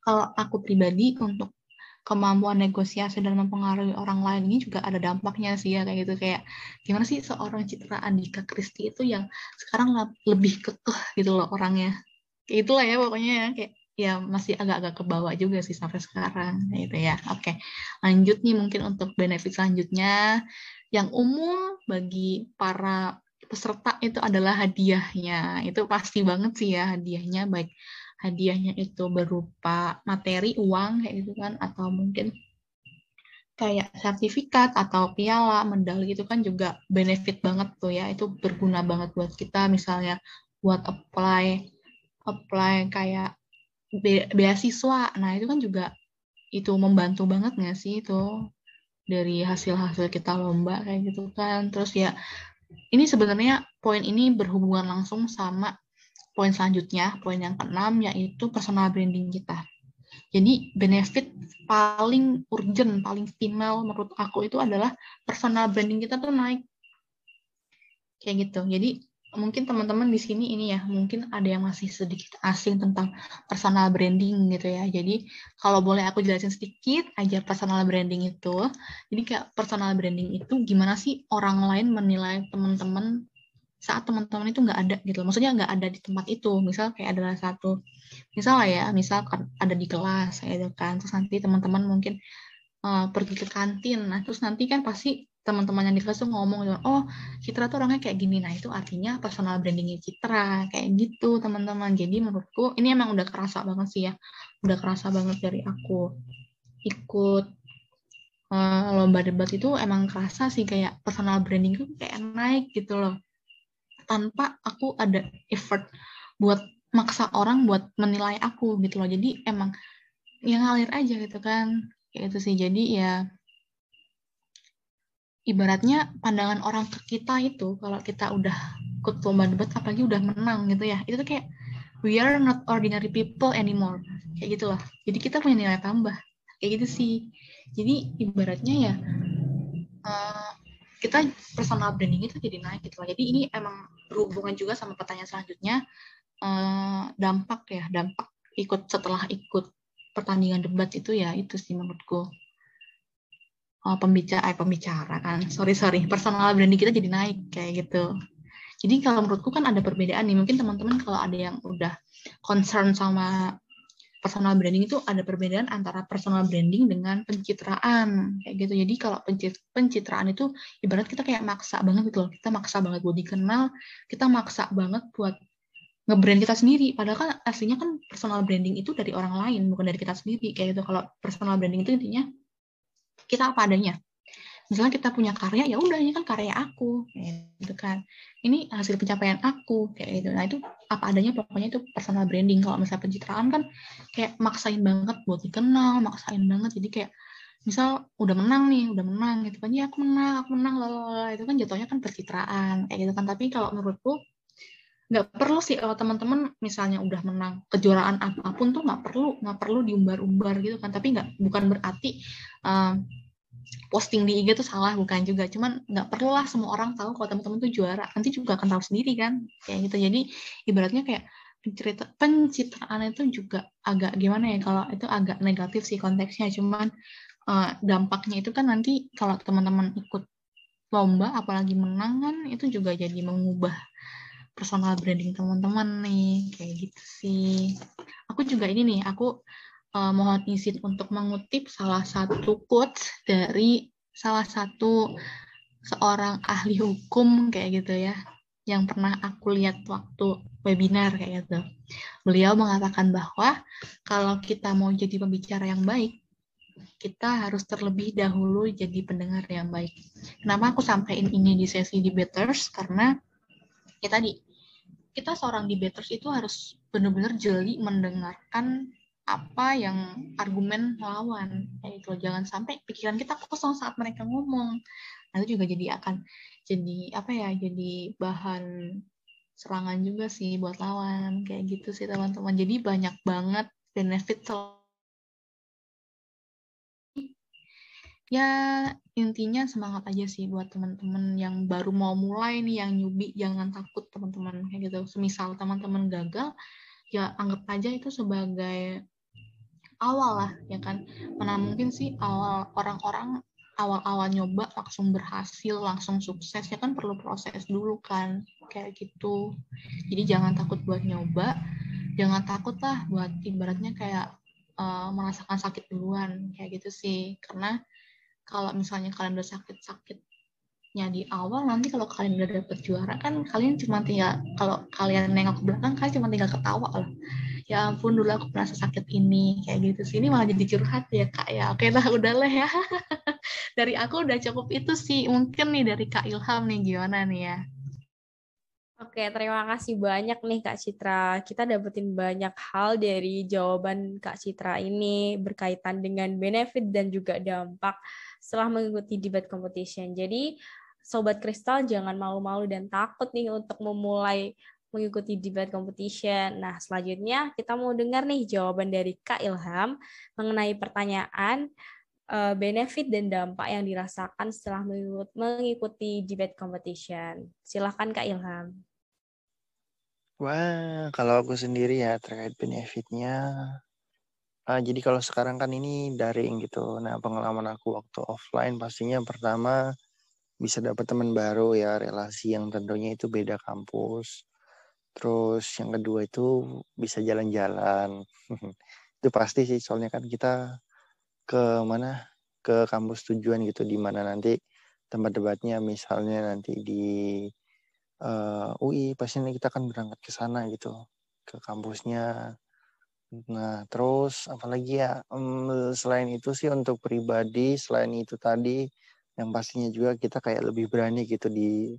Kalau aku pribadi untuk kemampuan negosiasi dan mempengaruhi orang lain ini juga ada dampaknya sih ya kayak gitu. Kayak gimana sih seorang Citra Andika Kristi itu yang sekarang lebih kekeh gitu loh orangnya. Kayak itulah ya pokoknya ya kayak ya masih agak-agak ke bawah juga sih sampai sekarang gitu ya. Oke lanjut nih mungkin untuk benefit selanjutnya. Yang umum bagi para peserta itu adalah hadiahnya. Itu pasti banget sih ya hadiahnya. Baik hadiahnya itu berupa materi uang kayak gitu kan atau mungkin kayak sertifikat atau piala medali itu kan juga benefit banget tuh ya. Itu berguna banget buat kita misalnya buat apply apply kayak be beasiswa nah itu kan juga itu membantu banget nggak sih itu dari hasil-hasil kita lomba kayak gitu kan terus ya ini sebenarnya poin ini berhubungan langsung sama poin selanjutnya, poin yang keenam yaitu personal branding kita. Jadi benefit paling urgent, paling final menurut aku itu adalah personal branding kita tuh naik. Kayak gitu. Jadi mungkin teman-teman di sini ini ya, mungkin ada yang masih sedikit asing tentang personal branding gitu ya. Jadi kalau boleh aku jelasin sedikit aja personal branding itu. Jadi kayak personal branding itu gimana sih orang lain menilai teman-teman saat teman-teman itu nggak ada gitu maksudnya nggak ada di tempat itu misal kayak adalah satu misal ya misal ada di kelas gitu kan terus nanti teman-teman mungkin uh, pergi ke kantin nah terus nanti kan pasti teman-teman yang di kelas tuh ngomong gitu oh Citra tuh orangnya kayak gini. Nah itu artinya personal brandingnya Citra kayak gitu teman-teman. Jadi menurutku ini emang udah kerasa banget sih ya udah kerasa banget dari aku ikut uh, lomba debat itu emang kerasa sih kayak personal branding itu kayak naik gitu loh. Tanpa aku ada effort buat maksa orang buat menilai aku gitu loh. Jadi emang yang ngalir aja gitu kan kayak itu sih. Jadi ya ibaratnya pandangan orang ke kita itu kalau kita udah ikut lomba debat apalagi udah menang gitu ya itu tuh kayak we are not ordinary people anymore. Kayak gitulah jadi kita punya nilai tambah. Kayak gitu sih. Jadi ibaratnya ya uh, kita personal branding itu jadi naik gitu Jadi ini emang berhubungan juga sama pertanyaan selanjutnya. Uh, dampak ya dampak ikut setelah ikut pertandingan debat itu ya itu sih menurutku uh, pembicara eh, pembicara kan sorry sorry personal branding kita jadi naik kayak gitu. Jadi kalau menurutku kan ada perbedaan nih mungkin teman-teman kalau ada yang udah concern sama personal branding itu ada perbedaan antara personal branding dengan pencitraan kayak gitu. Jadi kalau pencitraan itu ibarat kita kayak maksa banget gitu loh. Kita maksa banget buat dikenal, kita maksa banget buat nge-brand kita sendiri. Padahal kan aslinya kan personal branding itu dari orang lain, bukan dari kita sendiri. Kayak gitu. Kalau personal branding itu intinya kita apa adanya. Misalnya kita punya karya ya udah ini kan karya aku gitu kan. Ini hasil pencapaian aku kayak gitu. Nah itu apa adanya pokoknya itu personal branding. Kalau misalnya pencitraan kan kayak maksain banget buat dikenal maksain banget. Jadi kayak misal udah menang nih udah menang gitu kan. Ya aku menang aku menang lalala itu kan jatuhnya kan pencitraan kayak gitu kan. Tapi kalau menurutku nggak perlu sih kalau teman-teman misalnya udah menang kejuaraan apa pun tuh nggak perlu nggak perlu diumbar-umbar gitu kan. Tapi nggak bukan berarti um, posting di IG tuh salah bukan juga. Cuman nggak perlu lah semua orang tahu kalau teman-teman tuh juara. Nanti juga akan tahu sendiri kan kayak gitu. Jadi ibaratnya kayak cerita pencitraan itu juga agak gimana ya kalau itu agak negatif sih konteksnya. Cuman uh, dampaknya itu kan nanti kalau teman-teman ikut lomba apalagi menang kan itu juga jadi mengubah personal branding teman-teman nih kayak gitu sih aku juga ini nih aku uh, mohon izin untuk mengutip salah satu quotes dari salah satu seorang ahli hukum kayak gitu ya. yang pernah aku lihat waktu webinar kayak gitu. Beliau mengatakan bahwa kalau kita mau jadi pembicara yang baik, kita harus terlebih dahulu jadi pendengar yang baik. Kenapa aku sampaikan ini di sesi debaters? Karena ya tadi. Kita seorang debaters itu harus benar-benar jeli mendengarkan apa yang argumen lawan. Itu jangan sampai pikiran kita kosong saat mereka ngomong. Nanti juga jadi akan jadi apa ya jadi bahan serangan juga sih buat lawan. Kayak gitu sih teman-teman. Jadi banyak banget benefit ya intinya semangat aja sih buat teman-teman yang baru mau mulai nih yang nyubi jangan takut teman-teman kayak gitu. Semisal teman-teman gagal ya anggap aja itu sebagai awal lah ya kan. Mana mungkin sih awal orang-orang awal-awal nyoba langsung berhasil langsung sukses ya kan perlu proses dulu kan kayak gitu. Jadi jangan takut buat nyoba jangan takut lah buat ibaratnya kayak uh, merasakan sakit duluan kayak gitu sih. Karena kalau misalnya kalian udah sakit-sakitnya di awal nanti kalau kalian udah dapet juara kan kalian cuma tinggal kalau kalian nengok ke belakang kalian cuma tinggal ketawa lah. Ya ampun dulu aku merasa sakit ini kayak gitu sih. Ini malah jadi curhat ya kak ya. Oke lah udah lah ya. Dari aku udah cukup itu sih. Mungkin nih dari kak Ilham nih gimana nih ya? Oke, terima kasih banyak nih Kak Citra. Kita dapetin banyak hal dari jawaban Kak Citra ini berkaitan dengan benefit dan juga dampak setelah mengikuti debat competition. Jadi, Sobat Kristal jangan malu-malu dan takut nih untuk memulai mengikuti debat competition. Nah, selanjutnya kita mau dengar nih jawaban dari Kak Ilham mengenai pertanyaan uh, benefit dan dampak yang dirasakan setelah mengikuti debat competition. Silahkan Kak Ilham. Wah, kalau aku sendiri ya terkait benefitnya, uh, jadi kalau sekarang kan ini daring gitu. Nah, pengalaman aku waktu offline pastinya pertama bisa dapat teman baru ya, relasi yang tentunya itu beda kampus. Terus yang kedua itu bisa jalan-jalan. itu pasti sih soalnya kan kita ke mana ke kampus tujuan gitu di mana nanti tempat debatnya misalnya nanti di uh, eh, UI pastinya kita akan berangkat ke sana gitu ke kampusnya. Nah terus apalagi ya? Um, selain itu sih untuk pribadi selain itu tadi yang pastinya juga kita kayak lebih berani gitu di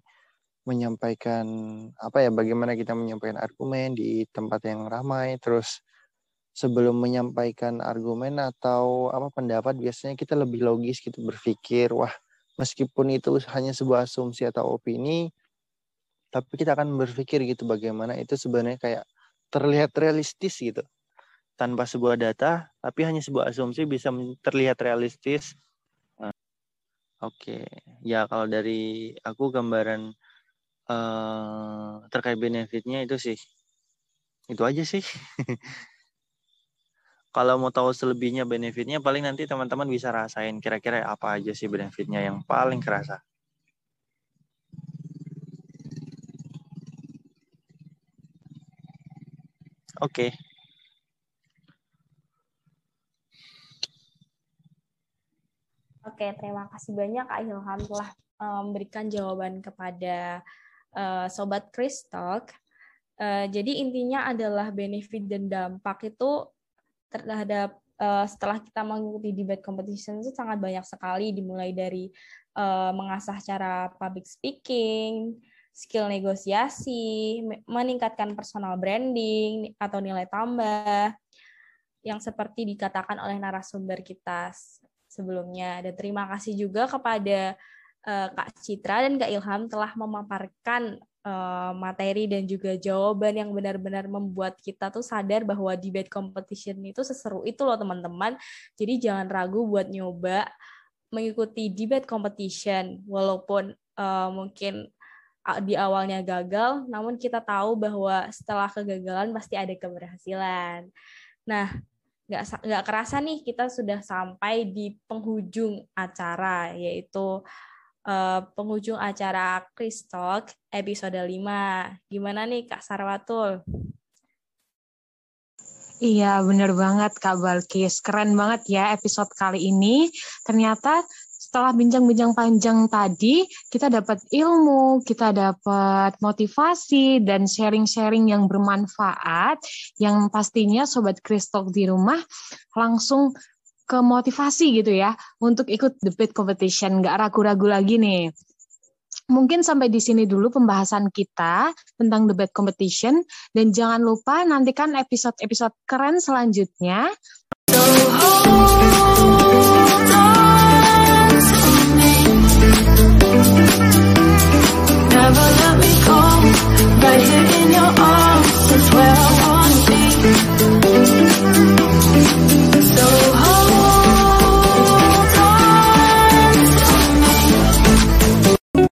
menyampaikan apa ya bagaimana kita menyampaikan argumen di tempat yang ramai. Terus sebelum menyampaikan argumen atau apa pendapat biasanya kita lebih logis gitu berpikir wah meskipun itu hanya sebuah asumsi atau opini tapi kita akan berpikir gitu bagaimana itu sebenarnya kayak terlihat realistis gitu tanpa sebuah data tapi hanya sebuah asumsi bisa terlihat realistis nah, oke okay. ya kalau dari aku gambaran uh, terkait benefitnya itu sih itu aja sih kalau mau tahu selebihnya benefitnya paling nanti teman-teman bisa rasain kira-kira apa aja sih benefitnya yang paling kerasa oke okay. Oke, terima kasih banyak Kak Ilham telah eh, memberikan jawaban kepada uh, sobat Chris. Uh, jadi intinya adalah benefit dan dampak itu terhadap setelah kita mengikuti debate competition itu sangat banyak sekali dimulai dari mengasah cara public speaking, skill negosiasi, meningkatkan personal branding atau nilai tambah yang seperti dikatakan oleh narasumber kita sebelumnya. Dan terima kasih juga kepada uh, Kak Citra dan Kak Ilham telah memaparkan uh, materi dan juga jawaban yang benar-benar membuat kita tuh sadar bahwa debate competition itu seseru itu loh teman-teman. Jadi jangan ragu buat nyoba mengikuti debate competition walaupun uh, mungkin di awalnya gagal, namun kita tahu bahwa setelah kegagalan pasti ada keberhasilan. Nah, nggak nggak kerasa nih kita sudah sampai di penghujung acara yaitu uh, penghujung acara Chris Talk episode 5. Gimana nih Kak Sarwatul? Iya, bener banget Kak Balkis. Keren banget ya episode kali ini. Ternyata setelah bincang-bincang panjang tadi, kita dapat ilmu, kita dapat motivasi, dan sharing-sharing yang bermanfaat, yang pastinya Sobat Kristok di rumah langsung ke motivasi gitu ya, untuk ikut debate competition, nggak ragu-ragu lagi nih. Mungkin sampai di sini dulu pembahasan kita tentang debate competition, dan jangan lupa nantikan episode-episode keren selanjutnya. So